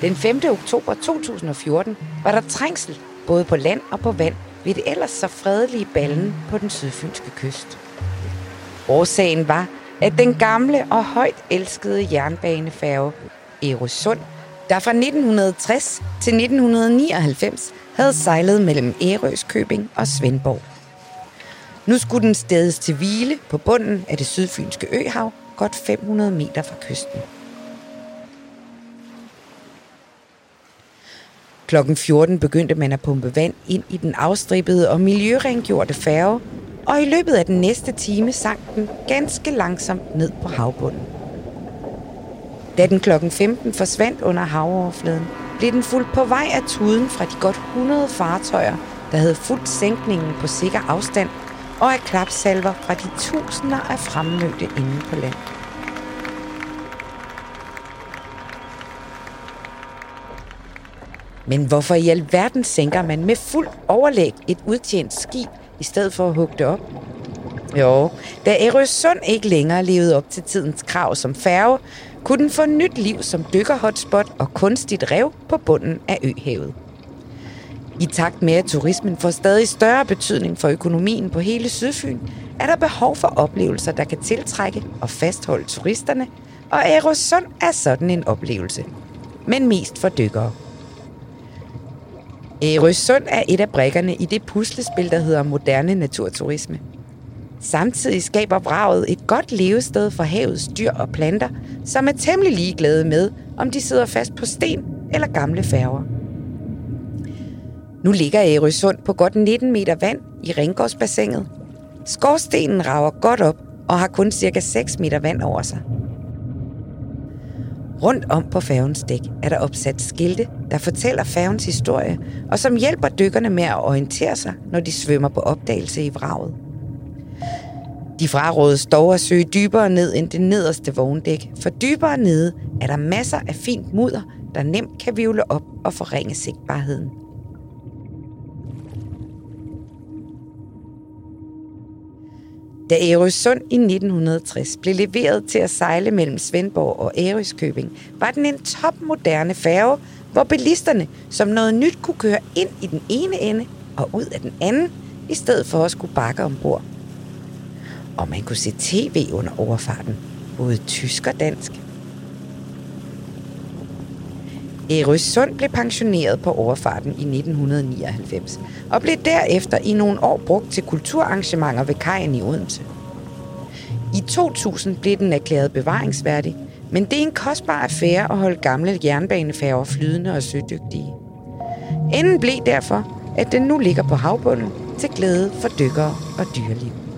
Den 5. oktober 2014 var der trængsel både på land og på vand ved det ellers så fredelige ballen på den sydfynske kyst. Årsagen var, at den gamle og højt elskede jernbanefærge Erosund, der fra 1960 til 1999 havde sejlet mellem Ærøskøbing og Svendborg. Nu skulle den stedes til hvile på bunden af det sydfynske øhav, godt 500 meter fra kysten. Klokken 14 begyndte man at pumpe vand ind i den afstrippede og miljørengjorte færge, og i løbet af den næste time sank den ganske langsomt ned på havbunden. Da den klokken 15 forsvandt under havoverfladen, blev den fuldt på vej af tuden fra de godt 100 fartøjer, der havde fuldt sænkningen på sikker afstand, og af klapsalver fra de tusinder af fremmødte inde på land. Men hvorfor i alverden sænker man med fuld overlæg et udtjent skib, i stedet for at hugge det op? Jo, da Ærøsund ikke længere levede op til tidens krav som færge, kunne den få nyt liv som dykkerhotspot og kunstigt rev på bunden af øhavet. I takt med, at turismen får stadig større betydning for økonomien på hele Sydfyn, er der behov for oplevelser, der kan tiltrække og fastholde turisterne, og Aerosund er sådan en oplevelse. Men mest for dykkere. Øh, Ærøsund er et af brækkerne i det puslespil, der hedder moderne naturturisme. Samtidig skaber vraget et godt levested for havets dyr og planter, som er temmelig ligeglade med, om de sidder fast på sten eller gamle færger. Nu ligger Ærøsund på godt 19 meter vand i Ringgårdsbassinet. Skorstenen rager godt op og har kun cirka 6 meter vand over sig. Rundt om på færgens dæk er der opsat skilte, der fortæller færgens historie, og som hjælper dykkerne med at orientere sig, når de svømmer på opdagelse i vraget. De frarådes dog at søge dybere ned end det nederste vogndæk, for dybere nede er der masser af fint mudder, der nemt kan vivle op og forringe sigtbarheden. Da Ærøsund i 1960 blev leveret til at sejle mellem Svendborg og Ærøskøbing, var den en topmoderne færge, hvor bilisterne som noget nyt kunne køre ind i den ene ende og ud af den anden, i stedet for at skulle bakke ombord. Og man kunne se tv under overfarten, både tysk og dansk. Ærøsund blev pensioneret på overfarten i 1999 og blev derefter i nogle år brugt til kulturarrangementer ved kajen i Odense. I 2000 blev den erklæret bevaringsværdig, men det er en kostbar affære at holde gamle jernbanefærger flydende og sødygtige. Enden blev derfor, at den nu ligger på havbunden til glæde for dykkere og dyreliv.